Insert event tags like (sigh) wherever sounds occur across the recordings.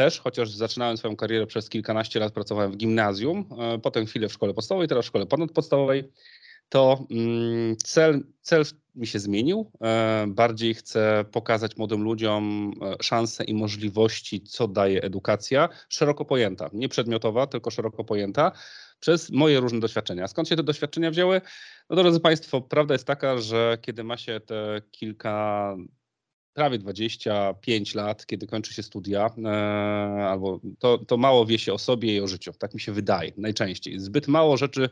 też, chociaż zaczynałem swoją karierę przez kilkanaście lat, pracowałem w gimnazjum, potem chwilę w szkole podstawowej, teraz w szkole ponadpodstawowej, to mm, cel, cel mi się zmienił. Bardziej chcę pokazać młodym ludziom szanse i możliwości, co daje edukacja, szeroko pojęta, nie przedmiotowa, tylko szeroko pojęta, przez moje różne doświadczenia. Skąd się te doświadczenia wzięły? No drodzy Państwo, prawda jest taka, że kiedy ma się te kilka prawie 25 lat, kiedy kończy się studia, e, albo to, to mało wie się o sobie i o życiu. Tak mi się wydaje najczęściej. Zbyt mało rzeczy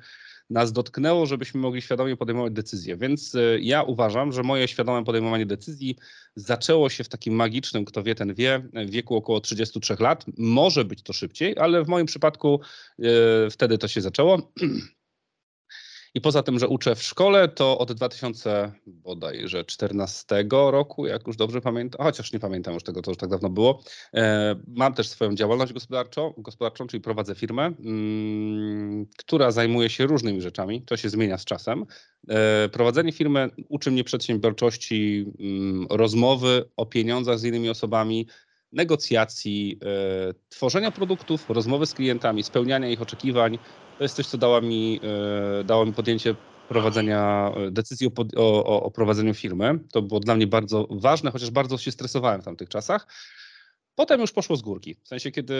nas dotknęło, żebyśmy mogli świadomie podejmować decyzje. Więc e, ja uważam, że moje świadome podejmowanie decyzji zaczęło się w takim magicznym, kto wie, ten wie, wieku około 33 lat. Może być to szybciej, ale w moim przypadku e, wtedy to się zaczęło. (clears throat) I poza tym, że uczę w szkole, to od 2014 roku, jak już dobrze pamiętam, chociaż nie pamiętam już tego, to już tak dawno było, e, mam też swoją działalność gospodarczą, gospodarczą czyli prowadzę firmę, mm, która zajmuje się różnymi rzeczami, to się zmienia z czasem. E, prowadzenie firmy uczy mnie przedsiębiorczości, mm, rozmowy o pieniądzach z innymi osobami, negocjacji, e, tworzenia produktów, rozmowy z klientami, spełniania ich oczekiwań. To jest coś, co dało mi, e, dało mi podjęcie prowadzenia e, decyzji o, o, o, prowadzeniu firmy. To było dla mnie bardzo ważne, chociaż bardzo się stresowałem w tamtych czasach. Potem już poszło z górki. W sensie, kiedy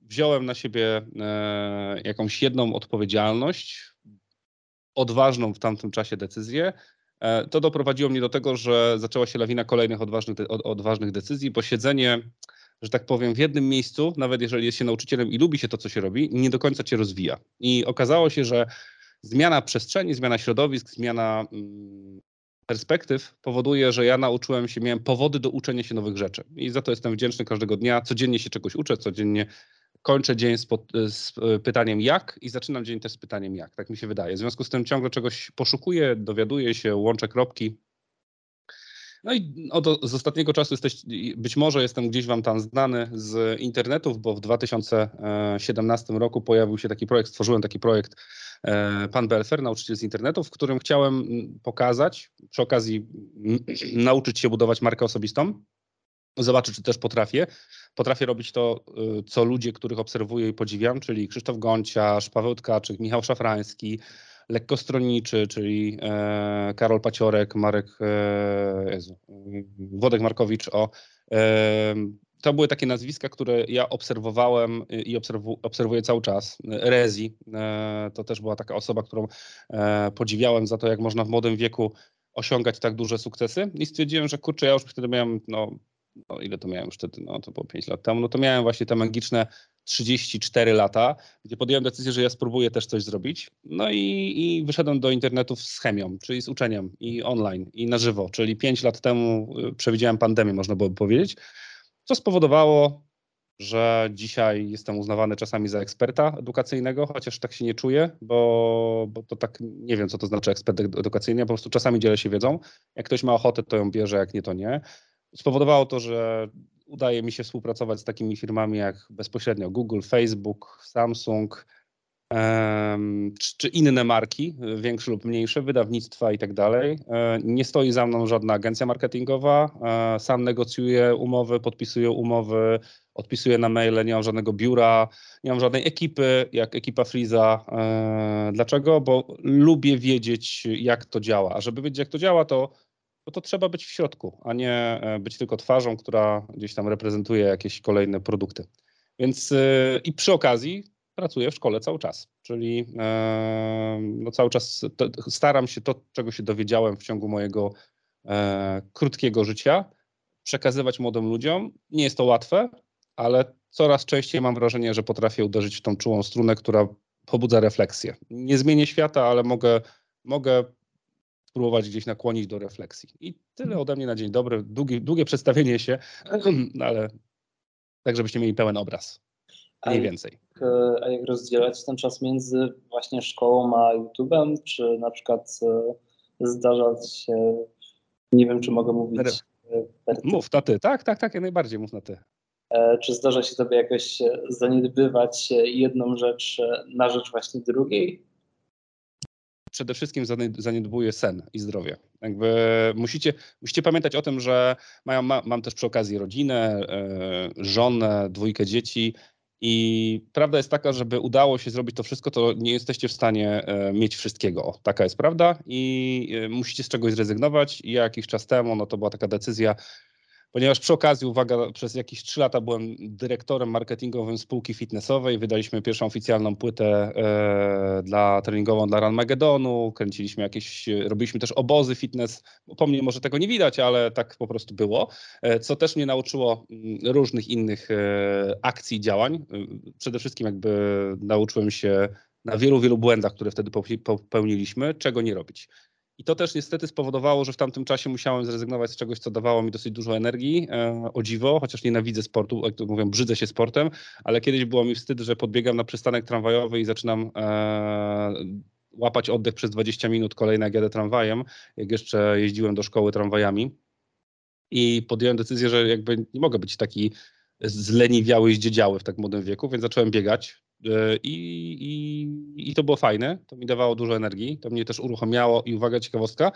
wziąłem na siebie jakąś jedną odpowiedzialność, odważną w tamtym czasie decyzję, to doprowadziło mnie do tego, że zaczęła się lawina kolejnych odważnych, odważnych decyzji, bo siedzenie, że tak powiem, w jednym miejscu, nawet jeżeli jest się nauczycielem i lubi się to, co się robi, nie do końca cię rozwija. I okazało się, że zmiana przestrzeni, zmiana środowisk, zmiana mm, perspektyw powoduje, że ja nauczyłem się, miałem powody do uczenia się nowych rzeczy. I za to jestem wdzięczny każdego dnia. Codziennie się czegoś uczę, codziennie kończę dzień z, pod, z, e, pytaniem jak i zaczynam dzień też z pytaniem jak. Tak mi się wydaje. W związku z tym ciągle czegoś poszukuję, dowiaduję się, łączę kropki. No i od, z ostatniego czasu jesteś, być może jestem gdzieś wam tam znany z internetów, bo w 2017 roku pojawił się taki projekt, stworzyłem taki projekt e, Pan Belfer, nauczyciel z internetu, w którym chciałem pokazać, przy okazji nauczyć się budować markę osobistą, zobaczyć, czy też potrafię. Potrafię robić to, y, co ludzie, których obserwuję i podziwiam, czyli Krzysztof Gonciarz, Paweł Tkaczyk, Michał Szafrański, lekkostronniczy, czyli e, Karol Paciorek, Marek, e, Jezu, Włodek Markowicz. O, e, to były takie nazwiska, które ja obserwowałem i obserwu, obserwuję cały czas. Rezi to też była taka osoba, którą podziwiałem za to, jak można w młodym wieku osiągać tak duże sukcesy. I stwierdziłem, że kurczę, ja już wtedy miałem no, no ile to miałem już wtedy, no to było 5 lat temu, no to miałem właśnie te magiczne 34 lata, gdzie podjąłem decyzję, że ja spróbuję też coś zrobić. No i, i wyszedłem do internetu z chemią, czyli z uczeniem i online, i na żywo, czyli 5 lat temu y, przewidziałem pandemię, można byłoby powiedzieć, co spowodowało, że dzisiaj jestem uznawany czasami za eksperta edukacyjnego, chociaż tak się nie czuję, bo, bo to tak nie wiem, co to znaczy ekspert edukacyjny, po prostu czasami dzielę się wiedzą. Jak ktoś ma ochotę, to ją bierze, jak nie, to nie spowodowało to, że udaje mi się współpracować z takimi firmami jak bezpośrednio Google, Facebook, Samsung um, czy, czy, inne marki, większe lub mniejsze, wydawnictwa i tak dalej. E, nie stoi za mną żadna agencja marketingowa. E, sam negocjuję umowy, podpisuję umowy, odpisuję na maile, nie mam żadnego biura, nie mam żadnej ekipy, jak ekipa Freeza. E, dlaczego? Bo lubię wiedzieć, jak to działa. A żeby wiedzieć, jak to działa, to no to trzeba być w środku, a nie e, być tylko twarzą, która gdzieś tam reprezentuje jakieś kolejne produkty. Więc e, i przy okazji pracuję w szkole cały czas, czyli e, no cały czas staram się to, czego się dowiedziałem w ciągu mojego krótkiego życia, przekazywać młodym ludziom. Nie jest to łatwe, ale coraz częściej mam wrażenie, że potrafię uderzyć w tą czułą strunę, która pobudza refleksję. Nie zmienię świata, ale mogę, mogę spróbować gdzieś nakłonić do refleksji. I tyle mhm. ode mnie na dzień dobry. Długie, długie przedstawienie się, (clears throat) no ale tak, żebyście mieli pełen obraz. Mniej a więcej. Jak, a jak rozdzielać ten czas między właśnie szkołą a YouTube'em? Czy na przykład e, zdarza się, nie wiem, czy mogę mówić. E, mów na ty, tak, tak, tak, jak najbardziej mów na ty. E, czy zdarza się tobie jakoś zaniedbywać jedną rzecz na rzecz właśnie drugiej? Przede wszystkim zaniedbuje sen i zdrowie. Jakby musicie, musicie pamiętać o tym, że mają, ma, mam też przy okazji rodzinę, e, żonę, dwójkę dzieci i prawda jest taka, żeby udało się zrobić to wszystko, to nie jesteście w stanie e, mieć wszystkiego. taka jest prawda i e, musicie z czegoś zrezygnować. I jakiś czas temu, no to była taka decyzja, ponieważ przy okazji, uwaga, przez jakieś trzy lata byłem dyrektorem marketingowym spółki fitnessowej. Wydaliśmy pierwszą oficjalną płytę e, dla treningową dla Run Magedonu, kręciliśmy jakieś, robiliśmy też obozy fitness. Po mnie może tego nie widać, ale tak po prostu było, e, co też mnie nauczyło mm, różnych innych e, akcji działań. E, przede wszystkim jakby nauczyłem się na wielu, wielu błędach, które wtedy popełniliśmy, czego nie robić. I to też niestety spowodowało, że w tamtym czasie musiałem zrezygnować z czegoś, co dawało mi dosyć dużo energii, e, o dziwo, chociaż nienawidzę sportu, jak to mówię, brzydzę się sportem, ale kiedyś było mi wstyd, że podbiegam na przystanek tramwajowy i zaczynam e, łapać oddech przez 20 minut kolejne jak jadę tramwajem, jak jeszcze jeździłem do szkoły tramwajami. I podjąłem decyzję, że jakby nie mogę być taki zleniwiały i zdziedziały w tak młodym wieku, więc zacząłem biegać. E, I, i, I to było fajne, to mi dawało dużo energii, to mnie też uruchamiało i uwaga, ciekawostka.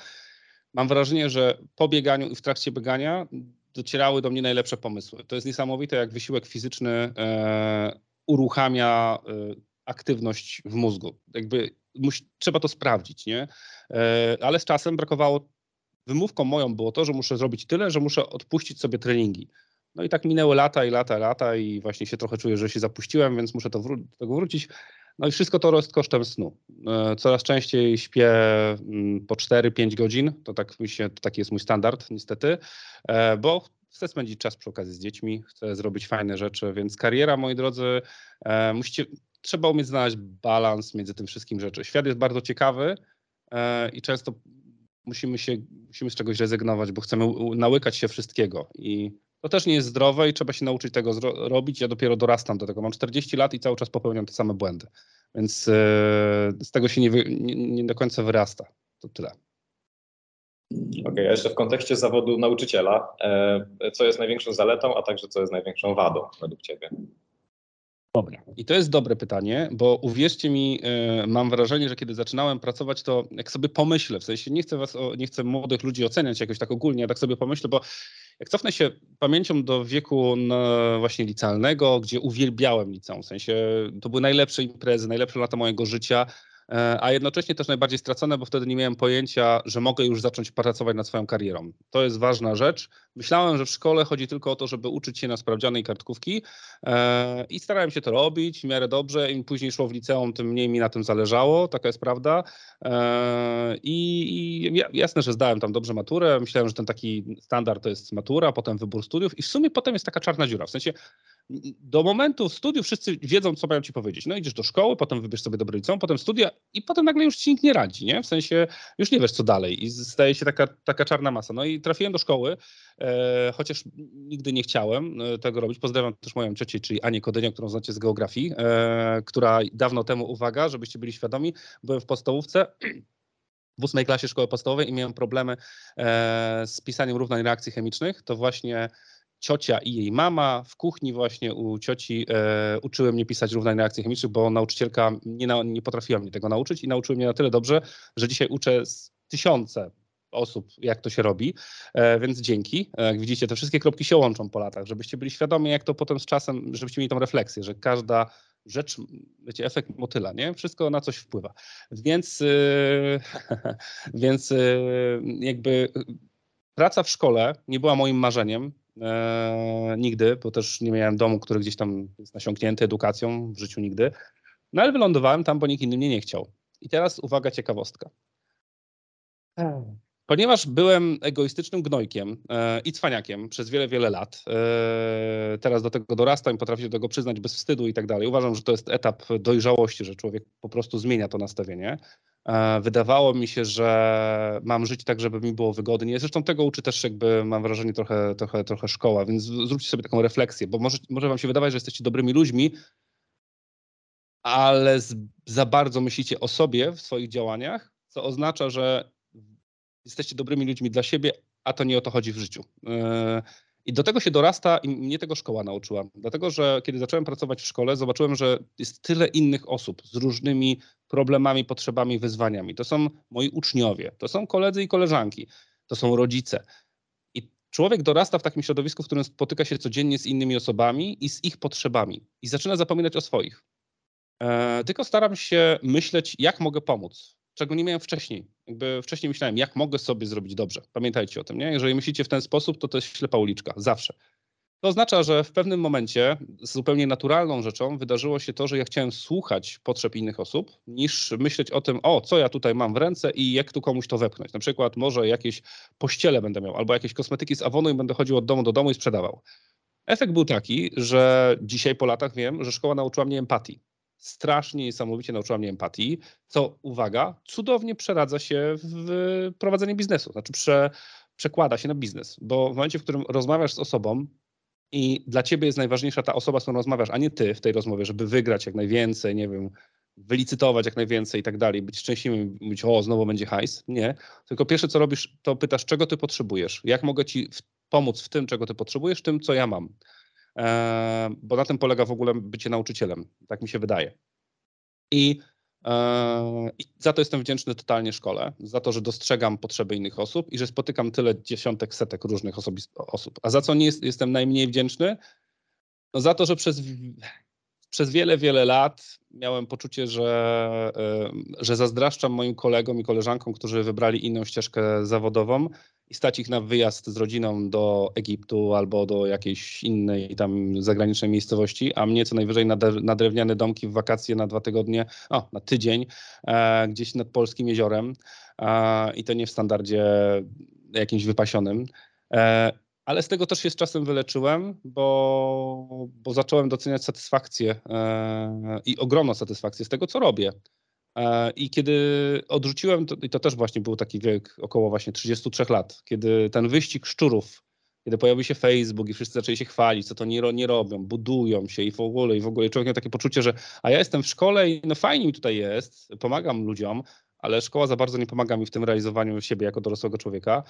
Mam wrażenie, że po bieganiu i w trakcie biegania docierały do mnie najlepsze pomysły. To jest niesamowite, jak wysiłek fizyczny e, uruchamia e, aktywność w mózgu. Jakby trzeba to sprawdzić, nie? E, ale z czasem brakowało, wymówką moją było to, że muszę zrobić tyle, że muszę odpuścić sobie treningi. No i tak minęły lata i lata, lata i właśnie się trochę czuję, że się zapuściłem, więc muszę to wró- do tego wrócić. No i wszystko to jest kosztem snu. E, coraz częściej śpię mm, po 4-5 godzin, to tak mi się, taki jest mój standard niestety, e, bo chcę spędzić czas przy okazji z dziećmi, chcę zrobić fajne rzeczy, więc kariera, moi drodzy, e, musicie, trzeba umieć znaleźć balans między tym wszystkim rzeczy. Świat jest bardzo ciekawy i często musimy się, musimy z czegoś rezygnować, bo chcemy nałykać się wszystkiego i to też nie jest zdrowe i trzeba się nauczyć tego robić. Ja dopiero dorastam do tego. Mam 40 lat i cały czas popełniam te same błędy. Więc yy, z tego się nie, wy, nie, nie, do końca wyrasta. To tyle. Okej, okay, a jeszcze w kontekście zawodu nauczyciela, e, co jest największą zaletą, a także co jest największą wadą według Ciebie? Dobra. I to jest dobre pytanie, bo uwierzcie mi, yy, mam wrażenie, że kiedy zaczynałem pracować, to jak sobie pomyślę, w sensie nie chcę was, o, nie chcę młodych ludzi oceniać jakoś tak ogólnie, ja tak sobie pomyślę, bo jak cofnę się pamięcią do wieku no, właśnie licealnego, gdzie uwielbiałem liceum, w sensie to były najlepsze imprezy, najlepsze lata mojego życia, a jednocześnie też najbardziej stracone, bo wtedy nie miałem pojęcia, że mogę już zacząć pracować nad swoją karierą. To jest ważna rzecz. Myślałem, że w szkole chodzi tylko o to, żeby uczyć się na sprawdzianej kartkówki e, i starałem się to robić w miarę dobrze. Im później szło w liceum, tym mniej mi na tym zależało, taka jest prawda. E, I, i jasne, że zdałem tam dobrze maturę. Myślałem, że ten taki standard to jest matura, potem wybór studiów i w sumie potem jest taka czarna dziura. W sensie do momentu studiów wszyscy wiedzą, co mają ci powiedzieć. No idziesz do szkoły, potem wybierz sobie dobre liceum, potem studia i potem nagle już ci nikt nie radzi, nie? W sensie już nie wiesz, co dalej i staje się taka, taka czarna masa. No i trafiłem do szkoły, e, chociaż nigdy nie chciałem e, tego robić. Pozdrawiam też moją ciocię, czyli Anię Kodynię, którą znacie z geografii, e, która dawno temu, uwaga, żebyście byli świadomi, byłem w podstawówce, w ósmej klasie szkoły podstawowej i miałem problemy e, z pisaniem równań reakcji chemicznych, to właśnie ciocia i jej mama. W kuchni właśnie u cioci e, uczyły mnie pisać równań reakcji chemicznych, bo nauczycielka nie, na, nie potrafiła mnie tego nauczyć i nauczyły mnie na tyle dobrze, że dzisiaj uczę tysiące osób, jak to się robi, e, więc dzięki. E, jak widzicie, te wszystkie kropki się łączą po latach, żebyście byli świadomi, jak to potem z czasem, żebyście mieli tą refleksję, że każda rzecz, wiecie, efekt motyla, nie? Wszystko na coś wpływa. Więc, yy, (laughs) więc yy, jakby praca w szkole nie była moim marzeniem e, nigdy, bo też nie miałem domu, który gdzieś tam jest nasiąknięty edukacją w życiu nigdy. No ale wylądowałem tam, bo nikt inny mnie nie chciał. I teraz uwaga, ciekawostka. Ponieważ byłem egoistycznym gnojkiem e, i cwaniakiem przez wiele, wiele lat, e, teraz do tego dorastam i potrafię do tego przyznać bez wstydu i tak dalej. Uważam, że to jest etap dojrzałości, że człowiek po prostu zmienia to nastawienie. E, wydawało mi się, że mam żyć tak, żeby mi było wygodnie. Zresztą tego uczy też jakby, mam wrażenie, trochę, trochę, trochę szkoła, więc zróbcie sobie taką refleksję, bo może, może wam się wydawać, że jesteście dobrymi ludźmi, ale z, za bardzo myślicie o sobie w swoich działaniach, co oznacza, że jesteście dobrymi ludźmi dla siebie, a to nie o to chodzi w życiu. E, I do tego się dorasta i mnie tego szkoła nauczyła. Dlatego, że kiedy zacząłem pracować w szkole, zobaczyłem, że jest tyle innych osób z różnymi problemami, potrzebami, wyzwaniami. To są moi uczniowie, to są koledzy i koleżanki, to są rodzice. I człowiek dorasta w takim środowisku, w którym spotyka się codziennie z innymi osobami i z ich potrzebami i zaczyna zapominać o swoich. E, tylko staram się myśleć, jak mogę pomóc, czego nie miałem wcześniej. Jakby wcześniej myślałem, jak mogę sobie zrobić dobrze. Pamiętajcie o tym, nie? Jeżeli myślicie w ten sposób, to to jest ślepa uliczka, zawsze. To oznacza, że w pewnym momencie zupełnie naturalną rzeczą wydarzyło się to, że ja chciałem słuchać potrzeb innych osób, niż myśleć o tym, o, co ja tutaj mam w ręce i jak tu komuś to wepchnąć. Na przykład może jakieś pościele będę miał, albo jakieś kosmetyki z Avonu i będę chodził od domu do domu i sprzedawał. Efekt był taki, że dzisiaj po latach wiem, że szkoła nauczyła mnie empatii. Strasznie niesamowicie nauczyła mnie empatii, co, uwaga, cudownie przeradza się w prowadzenie biznesu. Znaczy prze, przekłada się na biznes, bo w momencie, w którym rozmawiasz z osobą, i dla ciebie jest najważniejsza ta osoba, z którą rozmawiasz, a nie ty w tej rozmowie, żeby wygrać jak najwięcej, nie wiem, wylicytować jak najwięcej i tak dalej, być szczęśliwym, mówić, o, znowu będzie hajs. Nie. Tylko pierwsze, co robisz, to pytasz, czego ty potrzebujesz, jak mogę ci w, pomóc w tym, czego ty potrzebujesz, tym, co ja mam. Bo na tym polega w ogóle bycie nauczycielem, tak mi się wydaje. I I za to jestem wdzięczny totalnie szkole, za to, że dostrzegam potrzeby innych osób i że spotykam tyle dziesiątek, setek różnych osób. A za co nie jest, jestem najmniej wdzięczny? No za to, że przez, przez wiele, wiele lat miałem poczucie, że, że zazdraszczam moim kolegom i koleżankom, którzy wybrali inną ścieżkę zawodową i stać ich na wyjazd z rodziną do Egiptu albo do jakiejś innej tam zagranicznej miejscowości, a mnie co najwyżej na, na drewniane domki w wakacje na dwa tygodnie, o, na tydzień, e, gdzieś nad polskim jeziorem e, i to nie w standardzie jakimś wypasionym. E, ale z tego też się z czasem wyleczyłem, bo, bo zacząłem doceniać satysfakcję e, i ogromną satysfakcję z tego, co robię. E, I kiedy odrzuciłem, to, i to też właśnie był taki wiek około właśnie 33 lat, kiedy ten wyścig szczurów, kiedy pojawił się Facebook i wszyscy zaczęli się chwalić, co to nie, nie robią, budują się i w ogóle, i w ogóle. Człowiek miał takie poczucie, że a ja jestem w szkole i no fajnie mi tutaj jest, pomagam ludziom, ale szkoła za bardzo nie pomaga mi w tym realizowaniu siebie jako dorosłego człowieka.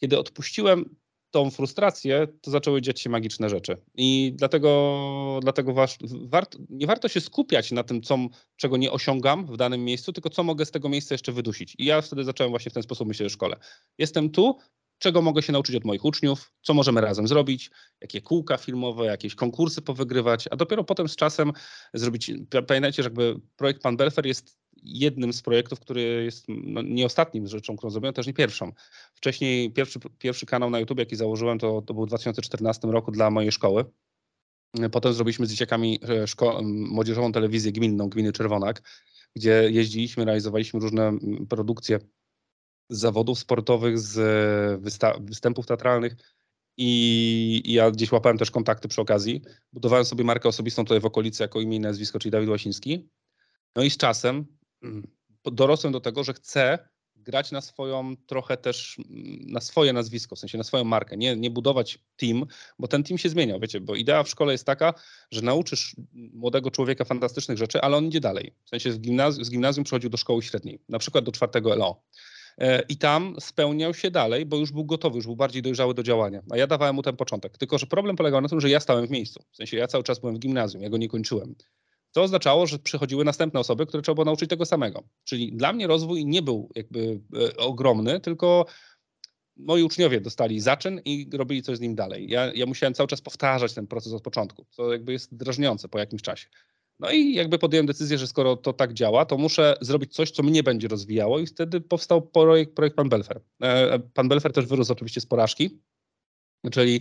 Kiedy odpuściłem tą frustrację, to zaczęły dziać się magiczne rzeczy. I dlatego, dlatego was, warto, nie warto się skupiać na tym, co, czego nie osiągam w danym miejscu, tylko co mogę z tego miejsca jeszcze wydusić. I ja wtedy zacząłem właśnie w ten sposób myśleć o szkole. Jestem tu, czego mogę się nauczyć od moich uczniów, co możemy razem zrobić, jakie kółka filmowe, jakieś konkursy powygrywać, a dopiero potem z czasem zrobić. Pamiętajcie, że jakby projekt Pan Belfer jest jednym z projektów, który jest no, nie ostatnim rzeczą, którą zrobiłem, też nie pierwszą. Wcześniej pierwszy, pierwszy kanał na YouTube, jaki założyłem, to, to był w 2014 roku dla mojej szkoły. Potem zrobiliśmy z dzieciakami e, szko- młodzieżową telewizję gminną, Gminy Czerwonak, gdzie jeździliśmy, realizowaliśmy różne produkcje z zawodów sportowych, z wysta- występów teatralnych. I, ja gdzieś łapałem też kontakty przy okazji. Budowałem sobie markę osobistą tutaj w okolicy jako imię i nazwisko, czyli Dawid Łasiński. No i z czasem dorosłem do tego, że chcę grać na swoją trochę też, mm, na swoje nazwisko, w sensie na swoją markę, nie, nie budować team, bo ten team się zmieniał, wiecie, bo idea w szkole jest taka, że nauczysz młodego człowieka fantastycznych rzeczy, ale on idzie dalej. W sensie z gimnazjum, z gimnazjum przechodził do szkoły średniej, na przykład do czwartego LO. E, I tam spełniał się dalej, bo już był gotowy, już był bardziej dojrzały do działania. A ja dawałem mu ten początek. Tylko, że problem polegał na tym, że ja stałem w miejscu. W sensie ja cały czas byłem w gimnazjum, ja go nie kończyłem to oznaczało, że przychodziły następne osoby, które trzeba było nauczyć tego samego. Czyli dla mnie rozwój nie był jakby e, ogromny, tylko moi uczniowie dostali zaczyn i robili coś z nim dalej. Ja, ja musiałem cały czas powtarzać ten proces od początku, co jakby jest drażniące po jakimś czasie. No i jakby podjąłem decyzję, że skoro to tak działa, to muszę zrobić coś, co mnie będzie rozwijało i wtedy powstał projekt, projekt Pan Belfer. E, Pan Belfer też wyrósł oczywiście z porażki, czyli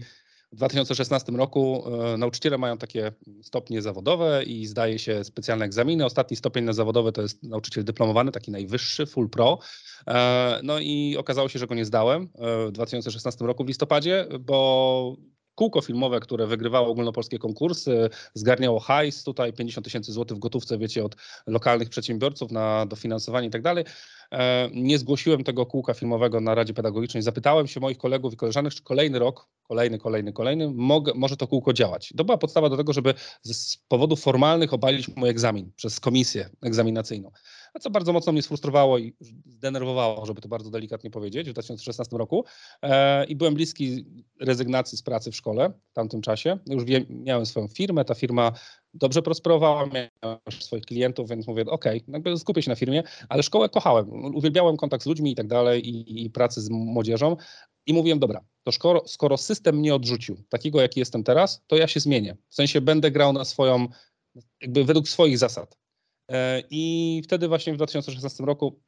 w 2016 roku e, nauczyciele mają takie stopnie zawodowe i zdaje się specjalne egzaminy. Ostatni stopień na zawodowe to jest nauczyciel dyplomowany, taki najwyższy, full pro. E, no i okazało się, że go nie zdałem e, w 2016 roku w listopadzie, bo kółko filmowe, które wygrywało ogólnopolskie konkursy, zgarniało hajs, tutaj 50 tysięcy złotych w gotówce, wiecie, od lokalnych przedsiębiorców na dofinansowanie i tak dalej. E, nie zgłosiłem tego kółka filmowego na Radzie Pedagogicznej. Zapytałem się moich kolegów i koleżanek, czy kolejny rok, kolejny, kolejny, kolejny, mogę, może to kółko działać. To była podstawa do tego, żeby z powodów formalnych obalić mój egzamin przez komisję egzaminacyjną. A co bardzo mocno mnie sfrustrowało i zdenerwowało, żeby to bardzo delikatnie powiedzieć, w 2016 roku. E, I byłem bliski rezygnacji z pracy w szkole w tamtym czasie. Już miałem swoją firmę, ta firma dobrze prosperowała, miałem swoich klientów, więc mówię, ok, jakby skupię się na firmie, ale szkołę kochałem, uwielbiałem kontakt z ludźmi i tak dalej i, i pracy z młodzieżą i mówiłem, dobra, to skoro, skoro system mnie odrzucił, takiego jaki jestem teraz, to ja się zmienię. W sensie będę grał na swoją, jakby według swoich zasad. E, I wtedy właśnie w 2016 roku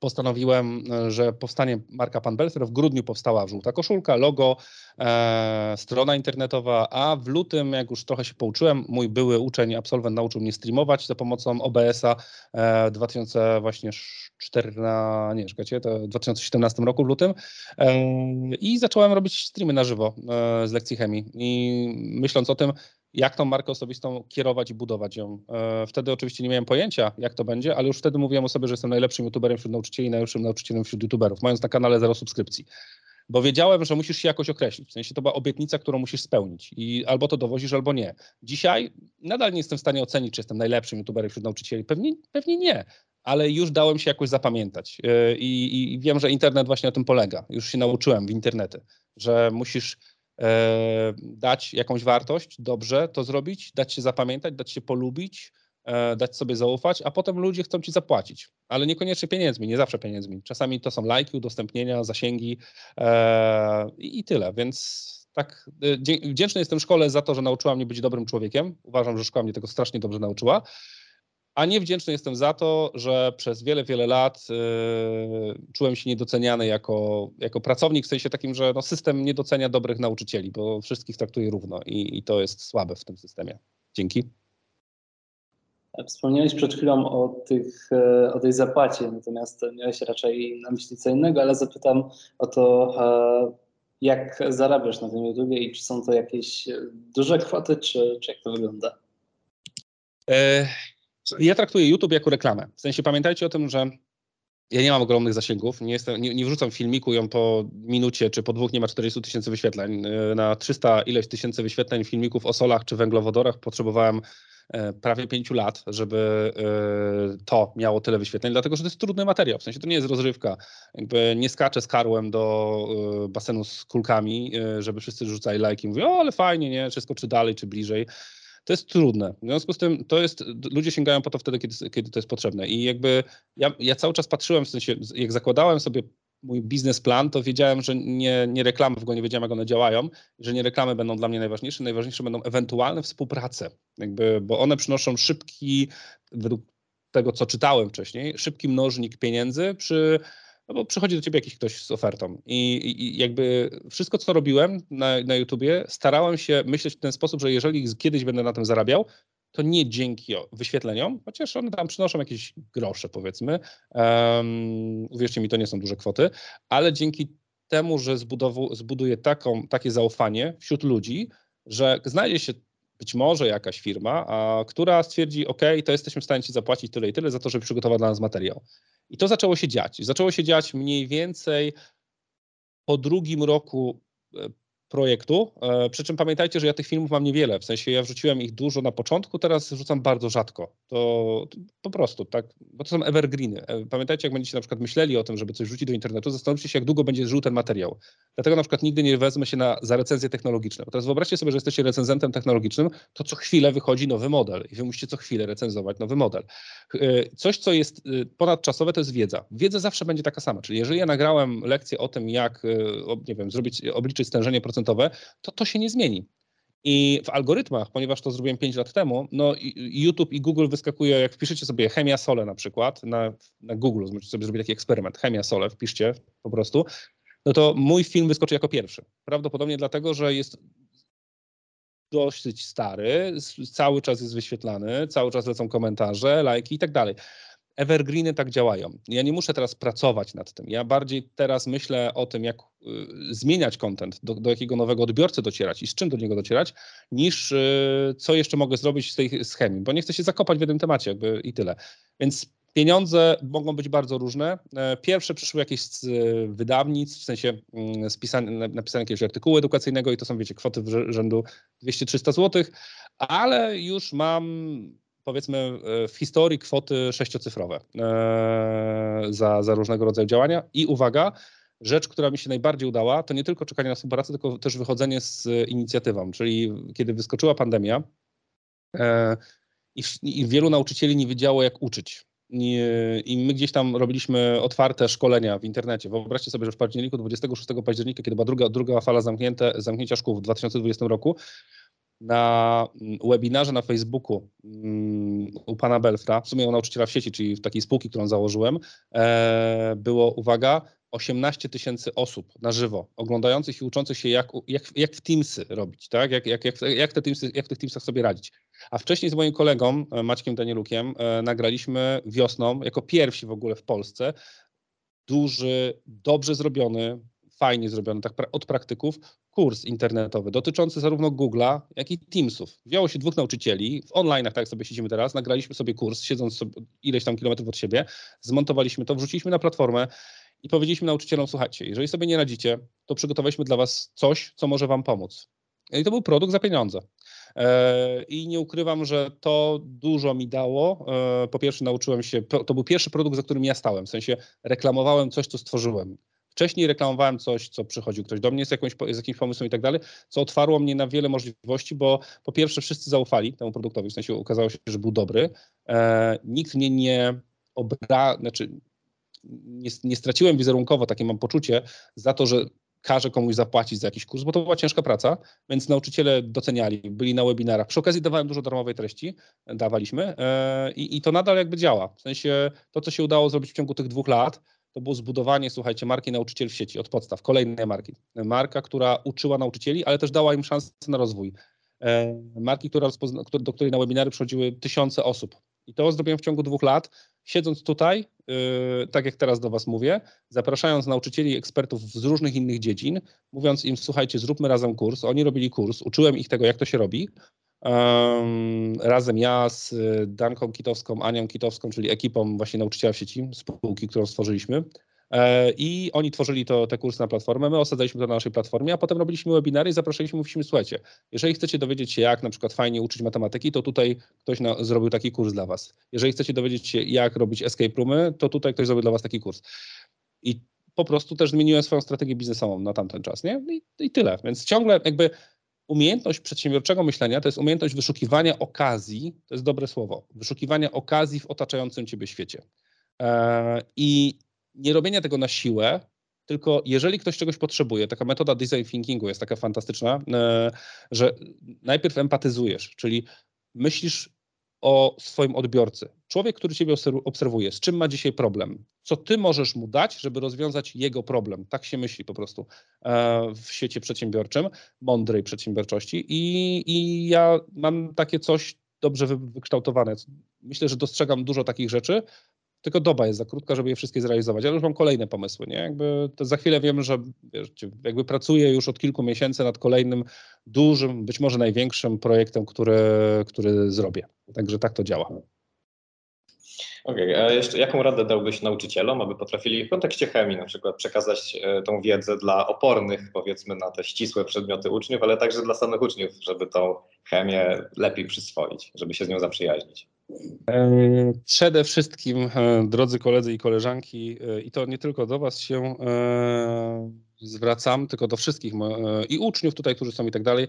postanowiłem, e, że powstanie marka Pan Belfer. W grudniu powstała żółta koszulka, logo, e, strona internetowa, a w lutym, jak już trochę się pouczyłem, mój były uczeń, absolwent nauczył mnie streamować za pomocą OBS-a e, w 2014, nie, czekajcie, to w 2017 roku w lutym e, i zacząłem robić streamy na żywo e, z lekcji chemii i myśląc o tym, jak tą markę osobistą kierować i budować ją. E, wtedy oczywiście nie miałem pojęcia, jak to będzie, ale już wtedy mówiłem o sobie, że jestem najlepszym youtuberem wśród nauczycieli, najlepszym nauczycielem wśród youtuberów, mając na kanale zero subskrypcji. Bo wiedziałem, że musisz się jakoś określić. W sensie to była obietnica, którą musisz spełnić i albo to dowozisz, albo nie. Dzisiaj nadal nie jestem w stanie ocenić, czy jestem najlepszym youtuberem wśród nauczycieli. Pewnie, pewnie nie, ale już dałem się jakoś zapamiętać. E, I, I wiem, że internet właśnie na tym polega. Już się nauczyłem w internety, że musisz dać jakąś wartość, dobrze to zrobić, dać się zapamiętać, dać się polubić, e, dać sobie zaufać, a potem ludzie chcą ci zapłacić, ale niekoniecznie pieniędzmi, nie zawsze pieniędzmi. Czasami to są lajki, udostępnienia, zasięgi e, i tyle, więc tak wdzięczny jestem szkole za to, że nauczyła mnie być dobrym człowiekiem. Uważam, że szkoła mnie tego strasznie dobrze nauczyła a niewdzięczny jestem za to, że przez wiele, wiele lat y, czułem się niedoceniany jako, jako pracownik, w sensie takim, że no, system nie docenia dobrych nauczycieli, bo wszystkich traktuje równo i, i to jest słabe w tym systemie. Dzięki. Wspomniałeś przed chwilą o, tych, e, o tej zapłacie, natomiast miałeś raczej na myśli co innego, ale zapytam o to, e, jak zarabiasz na tym YouTube i czy są to jakieś duże kwoty, czy, czy jak to wygląda? E, ja traktuję YouTube jako reklamę. W sensie pamiętajcie o tym, że ja nie mam ogromnych zasięgów, nie, jestem, nie, nie wrzucam filmiku, ją po minucie czy po dwóch nie ma 40 tysięcy wyświetleń. E, na 300 ileś tysięcy wyświetleń filmików o solach czy węglowodorach potrzebowałem e, prawie pięciu lat, żeby e, to miało tyle wyświetleń, dlatego że to jest trudny materiał. W sensie to nie jest rozrywka. Jakby nie skaczę z karłem do basenu z kulkami, żeby wszyscy rzucali lajki i mówią, o ale fajnie, nie, czy skoczy dalej, czy bliżej to jest trudne. W związku z tym to jest, ludzie sięgają po to wtedy, kiedy, kiedy to jest potrzebne. I jakby ja, ja cały czas patrzyłem, w sensie, jak zakładałem sobie mój biznesplan, to wiedziałem, że nie, nie reklamy, w ogóle nie wiedziałem, jak one działają, że nie reklamy będą dla mnie najważniejsze, najważniejsze będą ewentualne współprace, jakby, bo one przynoszą szybki, według tego, co czytałem wcześniej, szybki mnożnik pieniędzy przy no bo przychodzi do ciebie jakiś ktoś z ofertą I, i, jakby wszystko, co robiłem na, na YouTubie, starałem się myśleć w ten sposób, że jeżeli kiedyś będę na tym zarabiał, to nie dzięki wyświetleniom, chociaż one tam przynoszą jakieś grosze, powiedzmy. Um, uwierzcie mi, to nie są duże kwoty, ale dzięki temu, że zbudowu, zbuduję taką, takie zaufanie wśród ludzi, że znajdzie się być może jakaś firma, a, która stwierdzi, OK, to jesteśmy w stanie ci zapłacić tyle i tyle za to, żeby przygotował dla nas materiał. I to zaczęło się dziać. Zaczęło się dziać mniej więcej po drugim roku e, projektu. E, przy czym pamiętajcie, że ja tych filmów mam niewiele. W sensie ja wrzuciłem ich dużo na początku, teraz wrzucam bardzo rzadko. To, po prostu, tak, bo to są evergreeny. E, pamiętajcie, jak będziecie na przykład myśleli o tym, żeby coś wrzucić do internetu, zastanówcie się, jak długo będzie żył ten materiał. Dlatego na przykład nigdy nie wezmę się na, za recenzję technologiczną. Teraz wyobraźcie sobie, że jesteście recenzentem technologicznym, to co chwilę wychodzi nowy model i wy musicie co chwilę recenzować nowy model. E, coś, co jest ponadczasowe, to jest wiedza. Wiedza zawsze będzie taka sama. Czyli jeżeli ja nagrałem lekcję o tym, jak, nie wiem, zrobić, obliczyć stężenie procentowe, to to się nie zmieni. I w algorytmach, ponieważ to zrobiłem 5 lat temu, no YouTube i Google wyskakuje, jak wpiszecie sobie chemia sole na przykład na, na Google, możecie sobie zrobić taki eksperyment, chemia sole, wpiszcie po prostu, no to mój film wyskoczy jako pierwszy. Prawdopodobnie dlatego, że jest dosyć stary, cały czas jest wyświetlany, cały czas lecą komentarze, lajki i tak dalej evergreeny tak działają. Ja nie muszę teraz pracować nad tym. Ja bardziej teraz myślę o tym, jak y, zmieniać content, do, do, jakiego nowego odbiorcy docierać i z czym do niego docierać, niż y, co jeszcze mogę zrobić z tej schemii, bo nie chcę się zakopać w jednym temacie jakby i tyle. Więc pieniądze mogą być bardzo różne. E, pierwsze przyszły jakieś z y, wydawnictw, w sensie mm, spisane, napisane jakiegoś artykułu edukacyjnego i to są, wiecie, kwoty w rzędu 200-300 zł, ale już mam powiedzmy e, w historii kwoty sześciocyfrowe e, za, za różnego rodzaju działania. I uwaga, rzecz, która mi się najbardziej udała, to nie tylko czekanie na współpracę, tylko też wychodzenie z inicjatywą. Czyli kiedy wyskoczyła pandemia, I, I wielu nauczycieli nie wiedziało, jak uczyć. I my gdzieś tam robiliśmy otwarte szkolenia w internecie. Wyobraźcie sobie, że w październiku, 26 października, kiedy była druga, druga fala zamknięte, zamknięcia szkół w 2020 roku, na mm, webinarze na Facebooku mm, u pana Belfra, w sumie u nauczyciela w sieci, czyli w takiej spółki, którą założyłem, e, było, uwaga, 18 tysięcy osób na żywo, oglądających i uczących się, jak, jak, jak w Teamsy robić, tak? jak, jak, jak, jak, te Teamsy, jak w tych Teamsach sobie radzić. A wcześniej z moim kolegą e, Maćkiem Danielukiem e, nagraliśmy wiosną, jako pierwsi w ogóle w Polsce, duży, dobrze zrobiony, fajnie zrobiony tak od praktyków, kurs internetowy dotyczący zarówno Google'a, jak i Teamsów. Wzięło się dwóch nauczycieli, w online, tak jak sobie siedzimy teraz, nagraliśmy sobie kurs, siedząc sobie ileś tam kilometrów od siebie, zmontowaliśmy to, wrzuciliśmy na platformę i powiedzieliśmy nauczycielom, słuchajcie, jeżeli sobie nie radzicie, to przygotowaliśmy dla was coś, co może wam pomóc. I to był produkt za pieniądze. E, I nie ukrywam, że to dużo mi dało. E, po pierwsze, nauczyłem się, to był pierwszy produkt, za którym ja stałem, w sensie reklamowałem coś, co stworzyłem. Wcześniej reklamowałem coś, co przychodził ktoś do mnie z, jakąś, z jakimś pomysłem i tak dalej, co otwarło mnie na wiele możliwości, bo po pierwsze wszyscy zaufali temu produktowi, w sensie okazało się, że był dobry. E, nikt mnie nie obra, znaczy nie, nie straciłem wizerunkowo, takie mam poczucie, za to, że każe komuś zapłacić za jakiś kurs, bo to była ciężka praca, więc nauczyciele doceniali, byli na webinarach. Przy okazji dawałem dużo darmowej treści, dawaliśmy i, i to nadal jakby działa. W sensie to, co się udało zrobić w ciągu tych dwóch lat, to było zbudowanie, słuchajcie, marki nauczyciel w sieci od podstaw, kolejnej marki. Marka, która uczyła nauczycieli, ale też dała im szansę na rozwój. E, marki, która do której na webinary przychodziły tysiące osób. I to zrobiłem w ciągu dwóch lat, siedząc tutaj, yy, tak jak teraz do Was mówię, zapraszając nauczycieli, ekspertów z różnych innych dziedzin, mówiąc im, słuchajcie, zróbmy razem kurs. Oni robili kurs, uczyłem ich tego, jak to się robi. Razem ja z Danką Kitowską, Anią Kitowską, czyli ekipą właśnie nauczyciela w sieci, spółki, którą stworzyliśmy. E, I oni tworzyli to, te kursy na platformę, my osadzaliśmy to na naszej platformie, a potem robiliśmy webinary i zapraszaliśmy, mówiliśmy, słuchajcie, jeżeli chcecie dowiedzieć się, jak na przykład fajnie uczyć matematyki, to tutaj ktoś na, zrobił taki kurs dla was. Jeżeli chcecie dowiedzieć się, jak robić escape roomy, to tutaj ktoś zrobił dla was taki kurs. I po prostu też zmieniłem swoją strategię biznesową na tamten czas, nie? I, i tyle. Więc ciągle jakby umiejętność przedsiębiorczego myślenia to jest umiejętność wyszukiwania okazji, to jest dobre słowo, wyszukiwania okazji w otaczającym ciebie świecie. E, I nie robienia tego na siłę, tylko jeżeli ktoś czegoś potrzebuje, taka metoda design thinkingu jest taka fantastyczna, e, że najpierw empatyzujesz, czyli myślisz o swoim odbiorcy. Człowiek, który ciebie obserwuje, z czym ma dzisiaj problem, co ty możesz mu dać, żeby rozwiązać jego problem. Tak się myśli po prostu e, w świecie przedsiębiorczym, mądrej przedsiębiorczości. I, i ja mam takie coś dobrze wykształtowane. Myślę, że dostrzegam dużo takich rzeczy, tylko doba jest za krótka, żeby je wszystkie zrealizować. Ale już mam kolejne pomysły, nie? Jakby za chwilę wiem, że wiesz, jakby pracuję już od kilku miesięcy nad kolejnym dużym, być może największym projektem, który, który zrobię. Także tak to działa. Okej, okay, a jeszcze jaką radę dałbyś nauczycielom, aby potrafili w kontekście chemii na przykład przekazać e, tą wiedzę dla opornych, powiedzmy, na te ścisłe przedmioty uczniów, ale także dla samych uczniów, żeby tą chemię lepiej przyswoić, żeby się z nią zaprzyjaźnić? E, przede wszystkim, e, drodzy koledzy i koleżanki, i to nie tylko do Was się zwracam, tylko do wszystkich i uczniów tutaj, którzy są i tak dalej,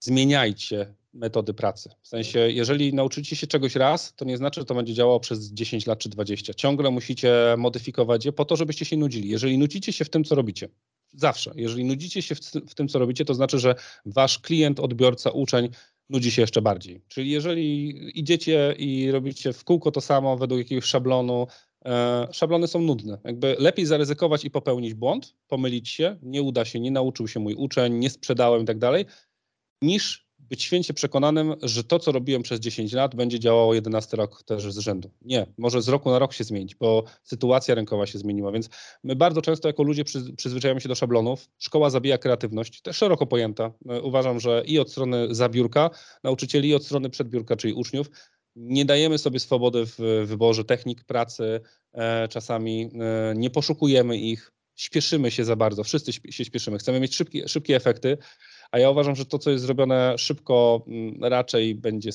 zmieniajcie metody pracy. W sensie, jeżeli nauczycie się czegoś raz, to nie znaczy, że to będzie działało przez 10 lat czy 20. Ciągle musicie modyfikować je po to, żebyście się nudzili. Jeżeli nudzicie się w tym, co robicie, zawsze, jeżeli nudzicie się w, w tym, co robicie, to znaczy, że wasz klient, odbiorca, uczeń nudzi się jeszcze bardziej. Czyli jeżeli idziecie i robicie w kółko to samo według jakiegoś szablonu, e, szablony są nudne. Jakby lepiej zaryzykować i popełnić błąd, pomylić się, nie uda się, nie nauczył się mój uczeń, nie sprzedałem i tak dalej, niż być święcie przekonanym, że to, co robiłem przez 10 lat, będzie działało 11 rok też z rzędu. Nie, może z roku na rok się zmienić, bo sytuacja rynkowa się zmieniła, więc my bardzo często jako ludzie przyzwyczajamy się do szablonów. Szkoła zabija kreatywność, też szeroko pojęta. Uważam, że i od strony zabiórka nauczycieli, i od strony przedbiórka, czyli uczniów, nie dajemy sobie swobody w wyborze technik pracy, e, czasami e, nie poszukujemy ich, śpieszymy się za bardzo, wszyscy się śpieszymy, chcemy mieć szybkie efekty, a ja uważam, że to, co jest zrobione szybko, mm, raczej będzie.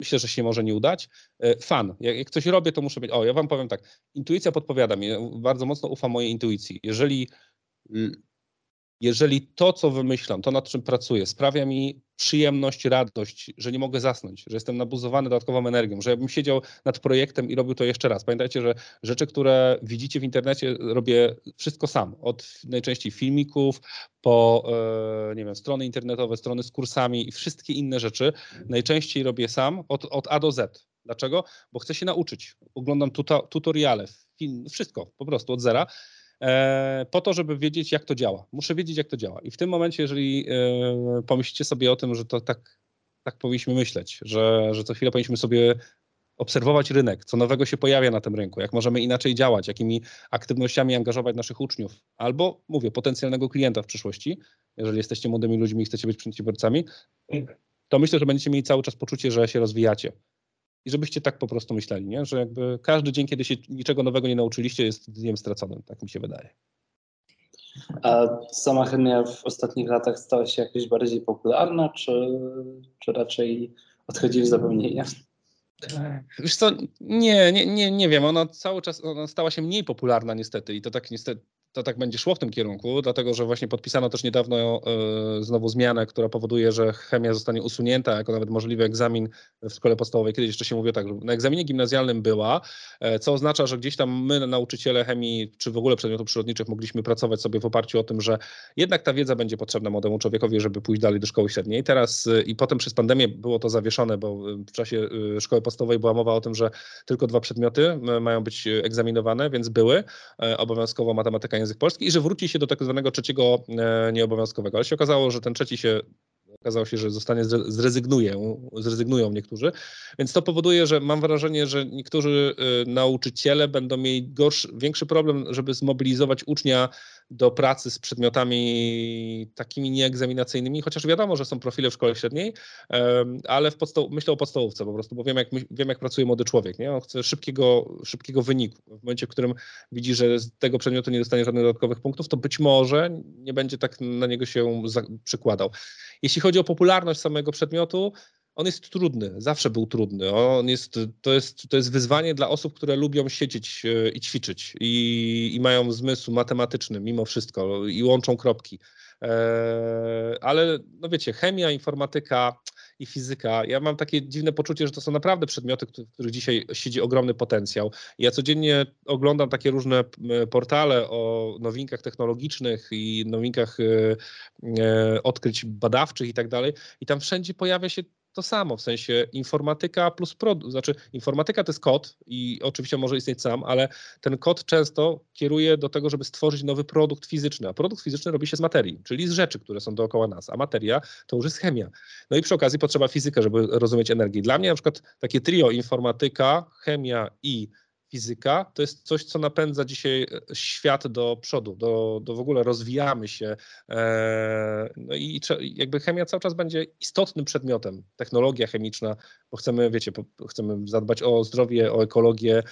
Myślę, że się może nie udać. E, fan. Jak, coś robię, to muszę być. O, ja wam powiem tak. Intuicja podpowiada mi. Bardzo mocno ufam mojej intuicji. Jeżeli, jeżeli to, co wymyślam, to nad czym pracuję, sprawia mi przyjemność, radość, że nie mogę zasnąć, że jestem nabuzowany dodatkową energią, że jakbym siedział nad projektem i robił to jeszcze raz. Pamiętajcie, że rzeczy, które widzicie w internecie, robię wszystko sam. Od najczęściej filmików, po e, nie wiem, strony internetowe, strony z kursami i wszystkie inne rzeczy. Najczęściej robię sam od, od A do Z. Dlaczego? Bo chcę się nauczyć. Oglądam tuta, tutoriale, film, wszystko po prostu od zera po to, żeby wiedzieć, jak to działa. Muszę wiedzieć, jak to działa. I w tym momencie, jeżeli e, pomyślicie sobie o tym, że to tak, tak powinniśmy myśleć, że, że co chwilę powinniśmy sobie obserwować rynek, co nowego się pojawia na tym rynku, jak możemy inaczej działać, jakimi aktywnościami angażować naszych uczniów, albo mówię, potencjalnego klienta w przyszłości, jeżeli jesteście młodymi ludźmi i chcecie być przedsiębiorcami, to myślę, że będziecie mieli cały czas poczucie, że się rozwijacie i żebyście tak po prostu myśleli, nie? że jakby każdy dzień, kiedy się niczego nowego nie nauczyliście, jest dniem straconym, tak mi się wydaje. A sama chemia w ostatnich latach stała się jakoś bardziej popularna, czy, czy raczej odchodzi w zapomnienie? Wiesz co, nie, nie, nie, nie wiem, ona cały czas ona stała się mniej popularna niestety i to tak niestety to tak będzie szło w tym kierunku, dlatego że właśnie podpisano też niedawno y, znowu zmianę, która powoduje, że chemia zostanie usunięta jako nawet możliwy egzamin w szkole podstawowej. Kiedyś jeszcze się mówiło tak, że na egzaminie gimnazjalnym była, y, co oznacza, że gdzieś tam my, nauczyciele chemii, czy w ogóle przedmiotów przyrodniczych, mogliśmy pracować sobie w oparciu o tym, że jednak ta wiedza będzie potrzebna młodemu człowiekowi, żeby pójść dalej do szkoły średniej. Teraz y, i potem przez pandemię było to zawieszone, bo w czasie szkoły podstawowej była mowa o tym, że tylko dwa przedmioty mają być egzaminowane, więc były obowiązkowo matematyka język polski i że wróci się do tak zwanego trzeciego e, nieobowiązkowego. Ale się okazało, że ten trzeci się okazało się, że zostanie zrezygnuje, zrezygnują niektórzy. Więc to powoduje, że mam wrażenie, że niektórzy y, nauczyciele będą mieli gorszy, większy problem, żeby zmobilizować ucznia do pracy z przedmiotami takimi nieegzaminacyjnymi, chociaż wiadomo, że są profile w szkole średniej, ale w podstaw- myślę o podstawówce po prostu, bo wiem jak, wiem, jak pracuje młody człowiek. Nie? On chce szybkiego, szybkiego wyniku. W momencie, w którym widzi, że z tego przedmiotu nie dostanie żadnych dodatkowych punktów, to być może nie będzie tak na niego się przykładał. Jeśli chodzi o popularność samego przedmiotu, on jest trudny, zawsze był trudny. On jest, to, jest, to jest wyzwanie dla osób, które lubią siedzieć e, i ćwiczyć i, i mają zmysł matematyczny mimo wszystko i łączą kropki. E, ale no wiecie, chemia, informatyka i fizyka, ja mam takie dziwne poczucie, że to są naprawdę przedmioty, w których dzisiaj siedzi ogromny potencjał. Ja codziennie oglądam takie różne portale o nowinkach technologicznych i nowinkach e, odkryć badawczych i tak dalej i tam wszędzie pojawia się to samo, w sensie informatyka plus produkt, znaczy informatyka to jest kod i oczywiście może istnieć sam, ale ten kod często kieruje do tego, żeby stworzyć nowy produkt fizyczny, a produkt fizyczny robi się z materii, czyli z rzeczy, które są dookoła nas, a materia to już jest chemia. No i przy okazji potrzeba fizyka, żeby rozumieć energię. Dla mnie na przykład takie trio informatyka, chemia i fizyka to jest coś, co napędza dzisiaj e, świat do przodu, do, do w ogóle rozwijamy się. E, no i jakby chemia cały czas będzie istotnym przedmiotem, technologia chemiczna, bo chcemy, wiecie, chcemy zadbać o zdrowie, o ekologię,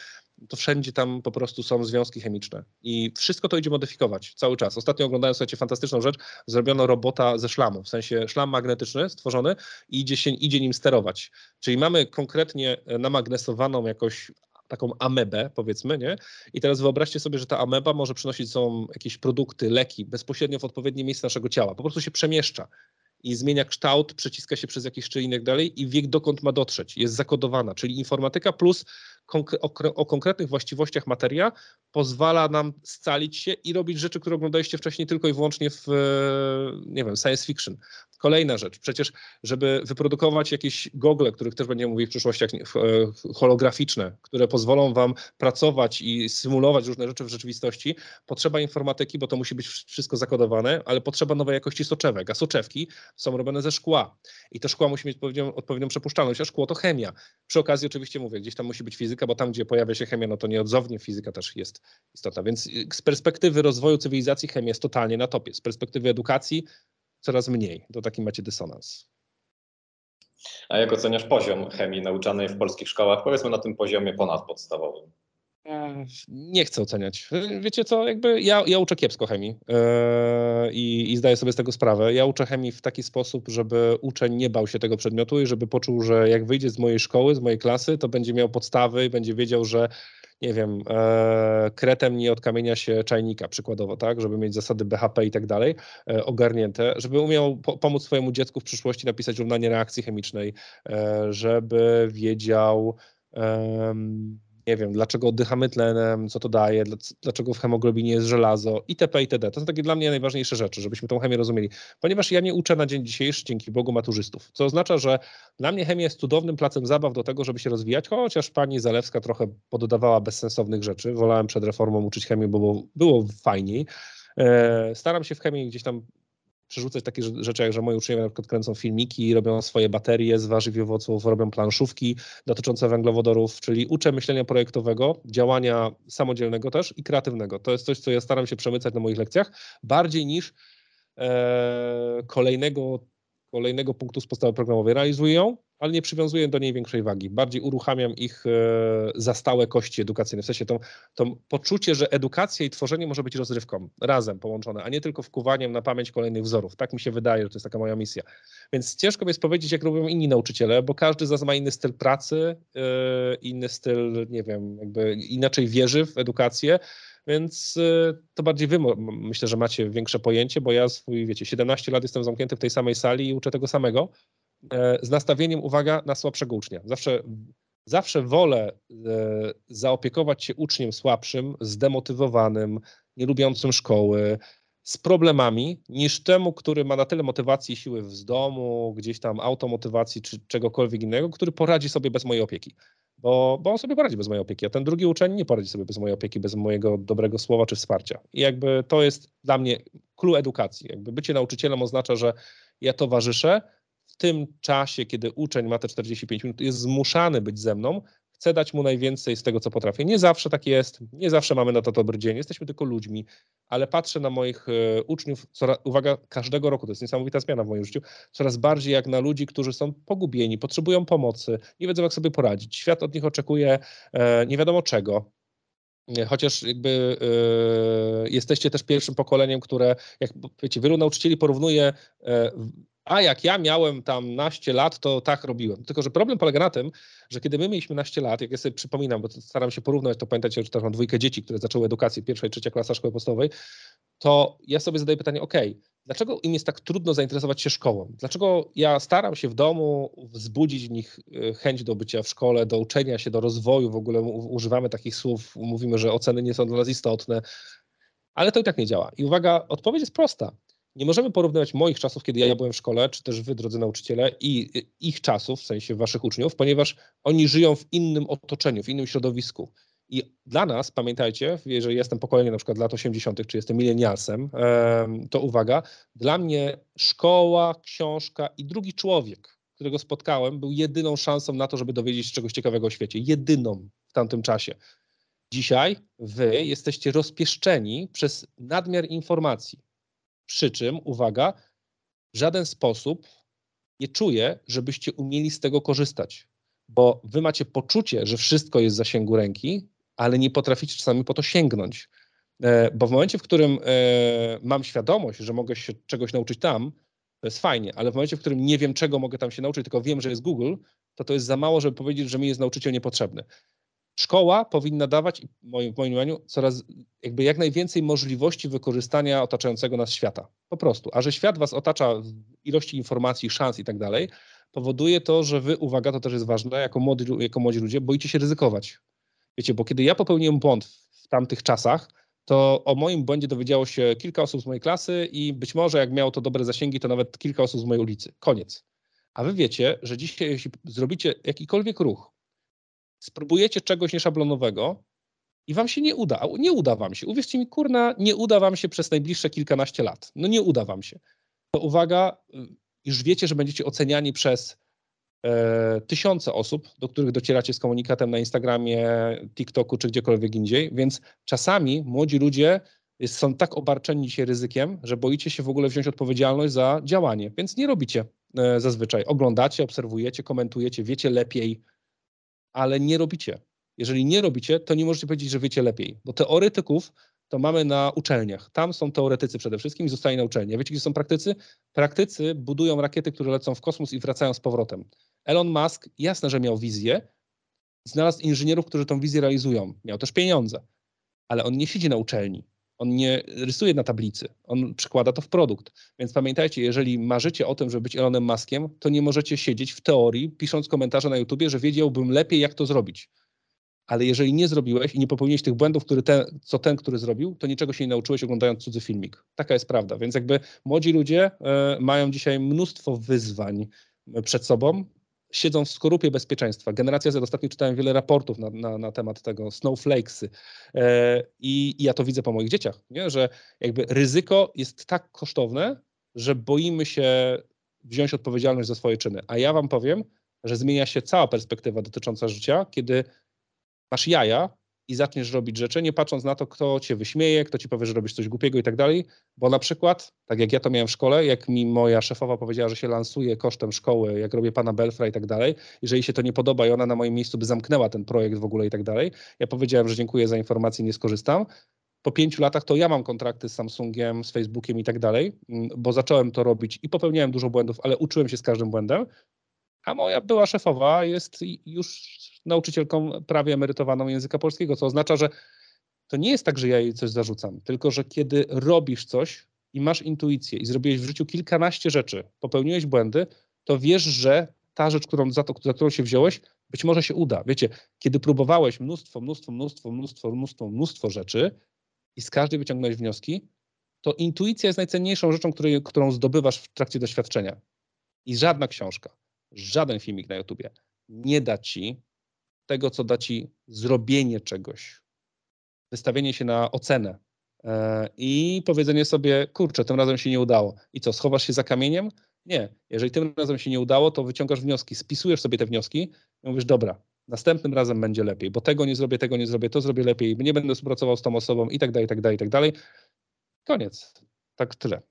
to wszędzie tam po prostu są związki chemiczne i wszystko to idzie modyfikować cały czas. Ostatnio oglądałem, słuchajcie, fantastyczną rzecz, zrobiono robota ze szlamu, w sensie szlam magnetyczny stworzony i idzie, się, idzie nim sterować. Czyli mamy konkretnie namagnesowaną jakoś taką amebę, powiedzmy, nie? I teraz wyobraźcie sobie, że ta ameba może przynosić są jakieś produkty, leki bezpośrednio w odpowiednie miejsce naszego ciała. Po prostu się przemieszcza i zmienia kształt, przeciska się przez jakiś tak dalej i wie, dokąd ma dotrzeć. Jest zakodowana, czyli informatyka plus o konkretnych właściwościach materia pozwala nam scalić się i robić rzeczy, które oglądaliście wcześniej tylko i wyłącznie w, nie wiem, science fiction. Kolejna rzecz, przecież, żeby wyprodukować jakieś gogle, których też będziemy mówili w przyszłości, e, holograficzne, które pozwolą wam pracować i symulować różne rzeczy w rzeczywistości, potrzeba informatyki, bo to musi być wszystko zakodowane, ale potrzeba nowej jakości soczewek, a soczewki są robione ze szkła i to szkła musi mieć odpowiednią, odpowiednią przepuszczalność, a szkło to chemia. Przy okazji oczywiście mówię, gdzieś tam musi być fizyka, bo tam, gdzie pojawia się chemia, no to nieodzownie fizyka też jest istotna. Więc y, z perspektywy rozwoju cywilizacji chemia jest totalnie na topie. Z perspektywy edukacji coraz mniej. To taki macie dysonans. A jak oceniasz poziom chemii nauczanej w polskich szkołach, powiedzmy na tym poziomie ponadpodstawowym? Nie chcę oceniać. Wiecie co, jakby ja, ja uczę kiepsko chemii yy, i, i zdaję sobie z tego sprawę. Ja uczę chemii w taki sposób, żeby uczeń nie bał się tego przedmiotu i żeby poczuł, że jak wyjdzie z mojej szkoły, z mojej klasy, to będzie miał podstawy i będzie wiedział, że nie wiem, e, kretem nie od kamienia się czajnika, przykładowo, tak, żeby mieć zasady BHP i tak dalej e, ogarnięte, żeby umiał po, pomóc swojemu dziecku w przyszłości napisać równanie reakcji chemicznej, e, żeby wiedział, nie wiem, dlaczego oddychamy tlenem, co to daje, dlaczego w hemoglobinie jest żelazo itp. itd. To są takie dla mnie najważniejsze rzeczy, żebyśmy tą chemię rozumieli. Ponieważ ja nie uczę na dzień dzisiejszy, dzięki Bogu, maturzystów, co oznacza, że dla mnie chemia jest cudownym placem zabaw do tego, żeby się rozwijać, chociaż pani Zalewska trochę pododawała bezsensownych rzeczy. Wolałem przed reformą uczyć chemię, bo było fajniej. E, staram się w chemii gdzieś tam przerzucać takie rzeczy, jak że moi uczniowie na przykład kręcą filmiki, robią swoje baterie z warzyw i owoców, robią planszówki dotyczące węglowodorów, czyli uczę myślenia projektowego, działania samodzielnego też i kreatywnego. To jest coś, co ja staram się przemycać na moich lekcjach, bardziej niż e, kolejnego kolejnego punktu z podstawy programowej. Realizuję ją, ale nie przywiązuję do niej większej wagi. Bardziej uruchamiam ich e, za stałe kości edukacyjne. W sensie to, to poczucie, że edukacja i tworzenie może być rozrywką, razem połączone, a nie tylko wkuwaniem na pamięć kolejnych wzorów. Tak mi się wydaje, że to jest taka moja misja. Więc ciężko mi jest powiedzieć, jak robią inni nauczyciele, bo każdy z nas ma inny styl pracy, e, inny styl, nie wiem, jakby inaczej wierzy w edukację. Więc y, to bardziej wy myślę, że macie większe pojęcie, bo ja swój, wiecie, 17 lat jestem zamknięty w tej samej sali i uczę tego samego. E, z nastawieniem, uwaga, na słabszego ucznia. Zawsze, zawsze wolę e, zaopiekować się uczniem słabszym, zdemotywowanym, nielubiącym szkoły, z problemami, niż temu, który ma na tyle motywacji i siły z domu, gdzieś tam automotywacji czy czegokolwiek innego, który poradzi sobie bez mojej opieki bo, bo on sobie poradzi bez mojej opieki, a ten drugi uczeń nie poradzi sobie bez mojej opieki, bez mojego dobrego słowa czy wsparcia. I jakby to jest dla mnie clue edukacji. Jakby bycie nauczycielem oznacza, że ja towarzyszę w tym czasie, kiedy uczeń ma te 45 minut, jest zmuszany być ze mną, chcę dać mu najwięcej z tego, co potrafię. Nie zawsze tak jest, nie zawsze mamy na to dobry dzień, jesteśmy tylko ludźmi, ale patrzę na moich e, uczniów, coraz, uwaga, każdego roku, to jest niesamowita zmiana w moim życiu, coraz bardziej jak na ludzi, którzy są pogubieni, potrzebują pomocy, nie wiedzą, jak sobie poradzić. Świat od nich oczekuje e, nie wiadomo czego. Chociaż jakby jesteście też pierwszym pokoleniem, które, jak wiecie, wielu nauczycieli porównuje a jak ja miałem tam naście lat, to tak robiłem. Tylko, że problem polega na tym, że kiedy my mieliśmy naście lat, jak ja sobie przypominam, bo staram się porównać, to pamiętacie, że też mam dwójkę dzieci, które zaczęły edukację, pierwsza i trzecia klasa szkoły podstawowej, to ja sobie zadaję pytanie, ok, dlaczego im jest tak trudno zainteresować się szkołą? Dlaczego ja staram się w domu wzbudzić w nich e, chęć do bycia w szkole, do uczenia się, do rozwoju, w ogóle używamy takich słów, mówimy, że oceny nie są dla nas istotne, ale to i tak nie działa. I uwaga, odpowiedź jest prosta nie możemy porównywać moich czasów, kiedy ja byłem w szkole, czy też wy, drodzy nauczyciele, i ich czasów, w sensie waszych uczniów, ponieważ oni żyją w innym otoczeniu, w innym środowisku. I dla nas, pamiętajcie, jeżeli jestem pokoleniem na przykład lat 80., czy jestem milenialsem, to uwaga, dla mnie szkoła, książka i drugi człowiek, którego spotkałem, był jedyną szansą na to, żeby dowiedzieć się czegoś ciekawego o świecie. Jedyną w tamtym czasie. Dzisiaj wy jesteście rozpieszczeni przez nadmiar informacji przy czym, uwaga, w żaden sposób nie czuję, żebyście umieli z tego korzystać, bo wy macie poczucie, że wszystko jest w zasięgu ręki, ale nie potraficie czasami po to sięgnąć. E, bo w momencie, w którym e, mam świadomość, że mogę się czegoś nauczyć tam, to jest fajnie, ale w momencie, w którym nie wiem, czego mogę tam się nauczyć, tylko wiem, że jest Google, to to jest za mało, żeby powiedzieć, że mi jest nauczyciel niepotrzebny. Szkoła powinna dawać, w moim, w moim coraz jakby jak najwięcej możliwości wykorzystania otaczającego nas świata. Po prostu. A że świat was otacza w ilości informacji, szans i tak dalej, powoduje to, że wy, uwaga, to też jest ważne, jako młodzi, jako młodzi ludzie, boicie się ryzykować. Wiecie, bo kiedy ja popełniłem błąd w tamtych czasach, to o moim błędzie dowiedziało się kilka osób z mojej klasy i być może jak miało to dobre zasięgi, to nawet kilka osób z mojej ulicy. Koniec. A wy wiecie, że dzisiaj, jeśli zrobicie jakikolwiek ruch, spróbujecie czegoś nieszablonowego i wam się nie uda. Nie uda wam się. Uwierzcie mi, kurna, nie uda wam się przez najbliższe kilkanaście lat. No nie uda wam się. To uwaga, już wiecie, że będziecie oceniani przez e, tysiące osób, do których docieracie z komunikatem na Instagramie, TikToku czy gdziekolwiek indziej, więc czasami młodzi ludzie jest, są tak obarczeni dzisiaj ryzykiem, że boicie się w ogóle wziąć odpowiedzialność za działanie, więc nie robicie e, zazwyczaj. Oglądacie, obserwujecie, komentujecie, wiecie lepiej, ale nie robicie. Jeżeli nie robicie, to nie możecie powiedzieć, że wiecie lepiej, bo teoretyków to mamy na uczelniach. Tam są teoretycy przede wszystkim i zostali na uczelni. A wiecie, gdzie są praktycy? Praktycy budują rakiety, które lecą w kosmos i wracają z powrotem. Elon Musk, jasne, że miał wizję, Znalazł inżynierów, którzy tą wizję realizują. Miał też pieniądze, ale on nie siedzi na uczelni. On nie rysuje na tablicy, on przekłada to w produkt. Więc pamiętajcie, jeżeli marzycie o tym, żeby być Elonem Maskiem, to nie możecie siedzieć w teorii, pisząc komentarze na YouTubie, że wiedziałbym lepiej, jak to zrobić. Ale jeżeli nie zrobiłeś i nie popełniłeś tych błędów, który ten, co ten, który zrobił, to niczego się nie nauczyłeś oglądając cudzy filmik. Taka jest prawda. Więc jakby młodzi ludzie y, mają dzisiaj mnóstwo wyzwań przed sobą, siedzą w skorupie bezpieczeństwa. Generacja Z, ostatnio czytałem wiele raportów na, na, na temat tego, snowflakesy e, i, i, ja to widzę po moich dzieciach, nie? że jakby ryzyko jest tak kosztowne, że boimy się wziąć odpowiedzialność za swoje czyny. A ja wam powiem, że zmienia się cała perspektywa dotycząca życia, kiedy masz jaja i zaczniesz robić rzeczy, nie patrząc na to, kto cię wyśmieje, kto ci powie, że robisz coś głupiego i tak dalej, bo na przykład, tak jak ja to miałem w szkole, jak mi moja szefowa powiedziała, że się lansuje kosztem szkoły, jak robię pana Belfra i tak dalej, jeżeli się to nie podoba i ona na moim miejscu by zamknęła ten projekt w ogóle i tak dalej, ja powiedziałem, że dziękuję za informację, nie skorzystam. Po pięciu latach to ja mam kontrakty z Samsungiem, z Facebookiem i tak dalej, bo zacząłem to robić i popełniałem dużo błędów, ale uczyłem się z każdym błędem. A moja była szefowa jest już nauczycielką prawie emerytowaną języka polskiego, co oznacza, że to nie jest tak, że ja jej coś zarzucam, tylko że kiedy robisz coś i masz intuicję i zrobiłeś w życiu kilkanaście rzeczy, popełniłeś błędy, to wiesz, że ta rzecz, którą, za, to, za którą się wziąłeś, być może się uda. Wiecie, kiedy próbowałeś mnóstwo, mnóstwo, mnóstwo, mnóstwo, mnóstwo, mnóstwo rzeczy i z każdej wyciągnąłeś wnioski, to intuicja jest najcenniejszą rzeczą, której, którą zdobywasz w trakcie doświadczenia. I żadna książka, żaden filmik na YouTubie nie da ci tego, co da ci zrobienie czegoś, wystawienie się na ocenę e, i powiedzenie sobie, kurczę, tym razem się nie udało. I co, schowasz się za kamieniem? Nie. Jeżeli tym razem się nie udało, to wyciągasz wnioski, spisujesz sobie te wnioski i mówisz, dobra, następnym razem będzie lepiej, bo tego nie zrobię, tego nie zrobię, to zrobię lepiej, nie będę współpracował z tą osobą i tak dalej, i tak dalej, i tak dalej. Koniec. Tak tyle.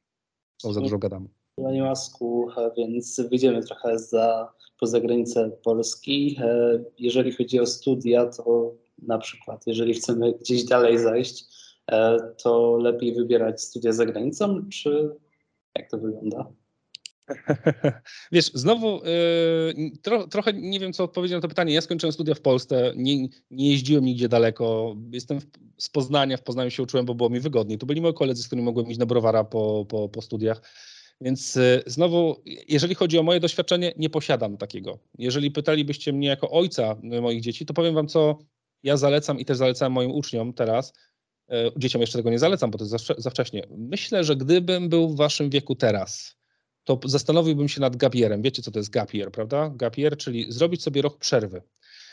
O, za dużo gadam. Panie Masku, więc wyjdziemy trochę za, poza granicę Polski. E, jeżeli chodzi o studia, to na przykład, jeżeli chcemy gdzieś dalej zajść, e, to lepiej wybierać studia za granicą, czy jak to wygląda? (laughs) Wiesz, znowu tro, trochę nie wiem, co odpowiedzieć na to pytanie. Ja skończyłem studia w Polsce, nie, nie jeździłem nigdzie daleko. Jestem w, z Poznania, w Poznaniu się uczyłem, bo było mi wygodniej. To byli moi koledzy, z którymi mogłem iść na browara po, po, po studiach. Więc y, znowu, jeżeli chodzi o moje doświadczenie, nie posiadam takiego. Jeżeli pytalibyście mnie jako ojca moich dzieci, to powiem wam, co ja zalecam i też zalecam moim uczniom teraz. Y, dzieciom jeszcze tego nie zalecam, bo to jest za wcześnie. Myślę, że gdybym był w waszym wieku teraz, to zastanowiłbym się nad gapierem. Wiecie, co to jest gapier, prawda? Gapier, czyli zrobić sobie rok przerwy.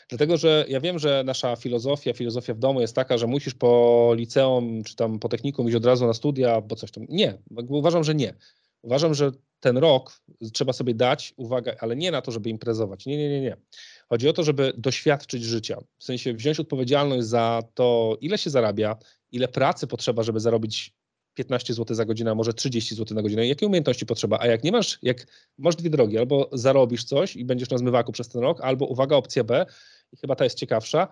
Dlatego, że ja wiem, że nasza filozofia, filozofia w domu jest taka, że musisz po liceum czy tam po technikum iść od razu na studia, bo coś tam. Nie, uważam, że nie. Uważam, że ten rok trzeba sobie dać uwagę, ale nie na to, żeby imprezować. Nie, nie, nie, nie. Chodzi o to, żeby doświadczyć życia. W sensie wziąć odpowiedzialność za to, ile się zarabia, ile pracy potrzeba, żeby zarobić 15 zł za godzinę, a może 30 zł na godzinę, jakie umiejętności potrzeba, a jak nie masz, jak masz dwie drogi, albo zarobisz coś i będziesz na zmywaku przez ten rok, albo uwaga, opcja B, i chyba ta jest ciekawsza,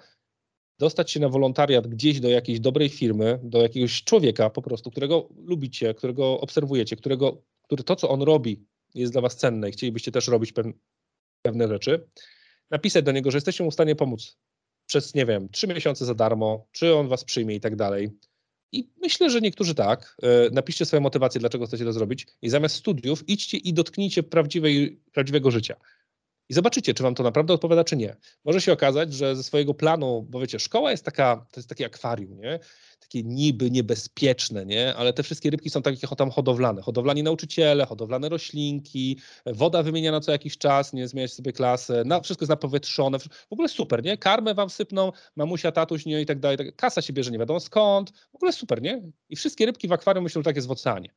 dostać się na wolontariat gdzieś do jakiejś dobrej firmy, do jakiegoś człowieka po prostu, którego lubicie, którego obserwujecie, którego który to, co on robi, jest dla was cenne i chcielibyście też robić pewne rzeczy, napisać do niego, że jesteście mu w stanie pomóc przez, nie wiem, trzy miesiące za darmo, czy on was przyjmie i tak dalej. I myślę, że niektórzy tak. E, napiszcie swoją motywację, dlaczego chcecie to zrobić i zamiast studiów idźcie i dotknijcie prawdziwej, prawdziwego życia. I zobaczycie, czy wam to naprawdę odpowiada, czy nie. Może się okazać, że ze swojego planu, bo wiecie, szkoła jest taka, to jest takie akwarium, nie? takie niby niebezpieczne, nie? ale te wszystkie rybki są takie tam hodowlane. Hodowlani nauczyciele, hodowlane roślinki, woda wymieniana co jakiś czas, nie zmieniać sobie klasę, na, wszystko jest napowietrzone, w ogóle super, nie? Karmę wam sypną, mamusia, tatuś, nie? I tak dalej. Tak, kasa się bierze nie wiadomo skąd, w ogóle super, nie? I wszystkie rybki w akwarium myślą, że tak jest w oceanie.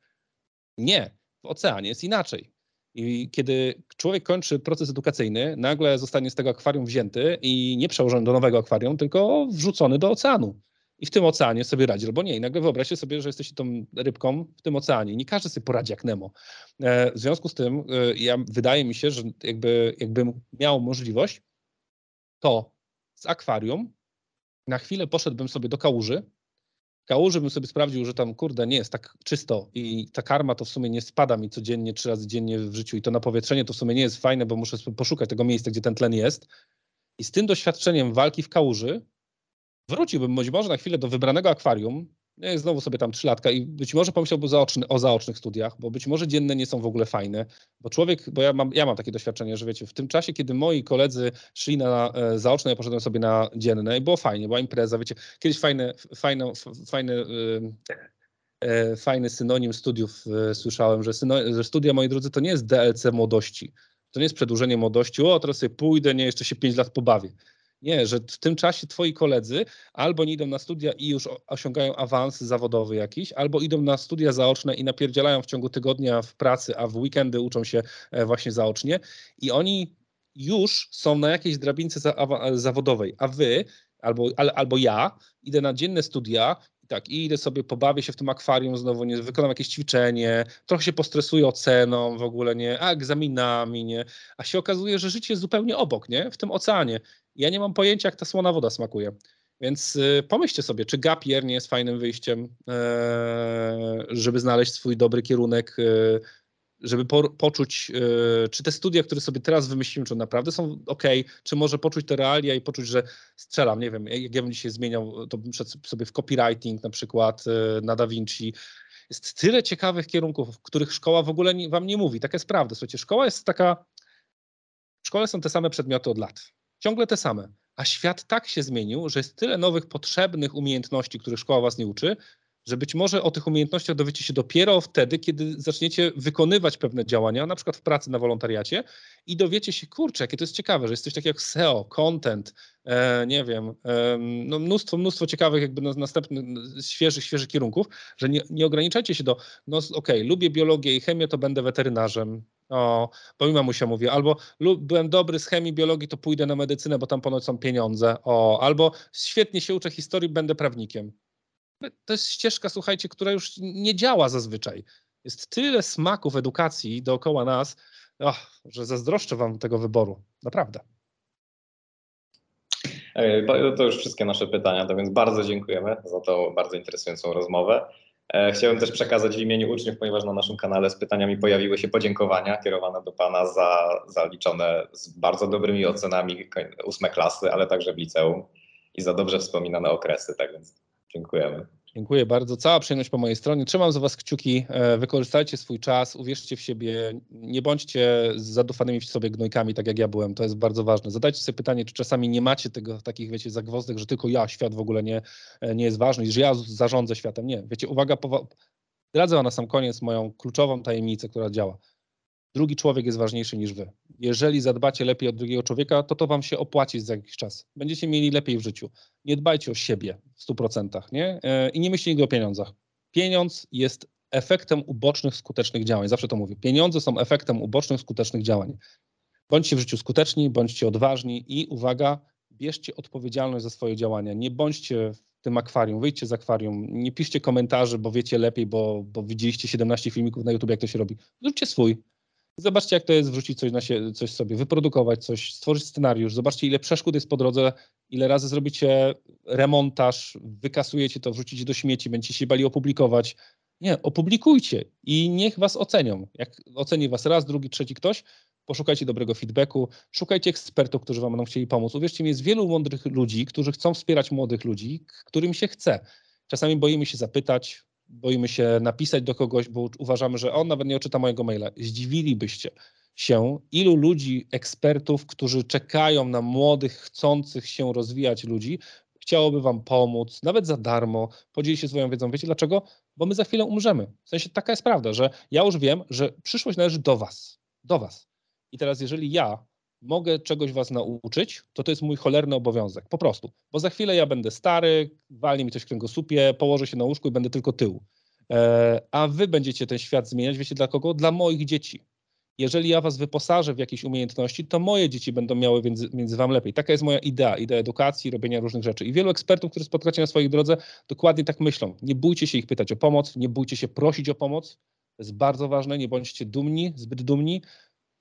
Nie, w oceanie jest inaczej. I kiedy człowiek kończy proces edukacyjny, nagle zostanie z tego akwarium wzięty i nie przełożony do nowego akwarium, tylko wrzucony do oceanu i w tym oceanie sobie radzi, albo nie. I nagle wyobraźcie sobie, że jesteście tą rybką w tym oceanie. Nie każdy sobie poradzi jak Nemo. E, w związku z tym, e, ja, wydaje mi się, że jakby, jakbym miał możliwość, to z akwarium na chwilę poszedłbym sobie do kałuży. Kałuży bym sobie sprawdził, że tam, kurde, nie jest tak czysto i ta karma to w sumie nie spada mi codziennie, trzy razy dziennie w życiu i to napowietrzenie to w sumie nie jest fajne, bo muszę poszukać tego miejsca, gdzie ten tlen jest. I z tym doświadczeniem walki w kałuży wróciłbym być może na chwilę do wybranego akwarium, nie, znowu sobie tam trzylatka i być może pomyślałby zaoczny, o zaocznych studiach, bo być może dzienne nie są w ogóle fajne, bo człowiek, bo ja mam, ja mam takie doświadczenie, że wiecie, w tym czasie, kiedy moi koledzy szli na e, zaoczne, ja poszedłem sobie na dzienne i było fajnie, była impreza, wiecie, kiedyś fajne, fajne, fajne e, fajny synonim studiów e, słyszałem, że, syno, że studia, moi drodzy, to nie jest DLC młodości, to nie jest przedłużenie młodości, o teraz sobie pójdę, nie, jeszcze się pięć lat pobawię. Nie, że w tym czasie twoi koledzy albo nie idą na studia i już osiągają awans zawodowy jakiś, albo idą na studia zaoczne i napierdzielają w ciągu tygodnia w pracy, a w weekendy uczą się e, właśnie zaocznie i oni już są na jakiejś drabince awa- zawodowej, a wy albo, al, albo ja idę na dzienne studia tak, i idę sobie, pobawię się w tym akwarium znowu, nie, wykonam jakieś ćwiczenie, trochę się postresuję oceną w ogóle, nie, a egzaminami, nie, a się okazuje, że życie jest zupełnie obok, nie, w tym oceanie. Ja nie mam pojęcia, jak ta słona woda smakuje. Więc y, pomyślcie sobie, czy gap year nie jest fajnym wyjściem, e, żeby znaleźć swój dobry kierunek, e, żeby po, poczuć, e, czy te studia, które sobie teraz wymyśliłem, czy naprawdę są ok, czy może poczuć te realia i poczuć, że strzelam, nie wiem, jak ja bym dzisiaj zmieniał, to bym sobie w copywriting na przykład na Da Vinci. Jest tyle ciekawych kierunków, których szkoła w ogóle nie, wam nie mówi. Taka jest prawda. Słuchajcie, szkoła jest taka, w szkole są te same przedmioty od lat. Ciągle te same. A świat tak się zmienił, że jest tyle nowych potrzebnych umiejętności, których szkoła was nie uczy, że być może o tych umiejętnościach dowiecie się dopiero wtedy, kiedy zaczniecie wykonywać pewne działania, na przykład w pracy na wolontariacie i dowiecie się, kurczę, jakie to jest ciekawe, że jest coś takiego jak SEO, content, e, nie wiem, e, no mnóstwo, mnóstwo ciekawych jakby na- następnych, świeżych, świeżych kierunków, że nie, nie ograniczajcie się do, no okej, lubię biologię i chemię, to będę weterynarzem, o, bo mi mamusia mówi, albo byłem dobry z chemii, biologii, to pójdę na medycynę, bo tam ponoć są pieniądze, o, albo świetnie się uczę historii, będę prawnikiem. To jest ścieżka, słuchajcie, która już nie działa zazwyczaj. Jest tyle smaków edukacji dookoła nas, że zazdroszczę wam tego wyboru. Naprawdę. To już wszystkie nasze pytania, to więc bardzo dziękujemy za tą bardzo interesującą rozmowę. E, Chciałem też przekazać w imieniu uczniów, ponieważ na naszym kanale z pytaniami pojawiły się podziękowania kierowane do Pana za zaliczone z bardzo dobrymi ocenami ósme klasy, ale także w liceum i za dobrze wspominane okresy, tak więc dziękujemy. Dziękuję bardzo. Cała przyjemność po mojej stronie. Trzymam za Was kciuki. E, Wykorzystajcie swój czas, uwierzcie w siebie. Nie bądźcie zadufanymi w sobie gnojkami, tak jak ja byłem. To jest bardzo ważne. Zadajcie sobie pytanie, czy czasami nie macie tego takich, wiecie, zagwozdek, że tylko ja, świat w ogóle nie, e, nie jest ważny i że ja zarządzę światem. Nie. Wiecie, uwaga, powa- wam na sam koniec moją kluczową tajemnicę, która działa. Drugi człowiek jest ważniejszy niż wy. Jeżeli zadbacie lepiej o drugiego człowieka, to to wam się opłaci za jakiś czas. Będziecie mieli lepiej w życiu. Nie dbajcie o siebie w 100%, nie? E, I nie myślcie o pieniądzach. Pieniądz jest efektem ubocznych, skutecznych działań. Zawsze to mówię. Pieniądze są efektem ubocznych, skutecznych działań. Bądźcie w życiu skuteczni, bądźcie odważni i uwaga, bierzcie odpowiedzialność za swoje działania. Nie bądźcie w tym akwarium, wyjdźcie z akwarium, nie piszcie komentarzy, bo wiecie lepiej, bo, bo widzieliście 17 filmików na YouTube, jak to się robi. Zróbcie swój. Zobaczcie, jak to jest wrzucić coś, na sie, coś sobie, wyprodukować coś, stworzyć scenariusz. Zobaczcie, ile przeszkód jest po drodze, ile razy zrobicie remontaż, wykasujecie to, wrzucicie do śmieci, będziecie się bali opublikować. Nie, opublikujcie i niech was ocenią. Jak oceni was raz, drugi, trzeci ktoś, poszukajcie dobrego feedbacku, szukajcie ekspertów, którzy wam będą chcieli pomóc. Uwierzcie mi, jest wielu mądrych ludzi, którzy chcą wspierać młodych ludzi, którym się chce. Czasami boimy się zapytać, boimy się napisać do kogoś, bo uważamy, że on nawet nie odczyta mojego maila. Zdziwilibyście się, ilu ludzi, ekspertów, którzy czekają na młodych, chcących się rozwijać ludzi, chciałoby wam pomóc, nawet za darmo, podzielić się swoją wiedzą. Wiecie dlaczego? Bo my za chwilę umrzemy. W sensie taka jest prawda, że ja już wiem, że przyszłość należy do was. Do was. I teraz, jeżeli ja mogę czegoś was nauczyć, to to jest mój cholerny obowiązek. Po prostu. Bo za chwilę ja będę stary, walnie mi coś w kręgosłupie, położę się na łóżku i będę tylko tył. E, a wy będziecie ten świat zmieniać, wiecie dla kogo? Dla moich dzieci. Jeżeli ja was wyposażę w jakieś umiejętności, to moje dzieci będą miały między, między wam lepiej. Taka jest moja idea, idea edukacji, robienia różnych rzeczy. I wielu ekspertów, których spotkacie na swojej drodze, dokładnie tak myślą. Nie bójcie się ich pytać o pomoc, nie bójcie się prosić o pomoc. To jest bardzo ważne. Nie bądźcie dumni, zbyt dumni,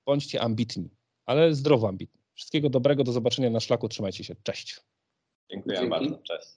bądźcie ambitni, ale zdrowo ambitni. Wszystkiego dobrego, do zobaczenia na szlaku. Trzymajcie się. Cześć. Dziękujemy Dzięki. bardzo. Cześć.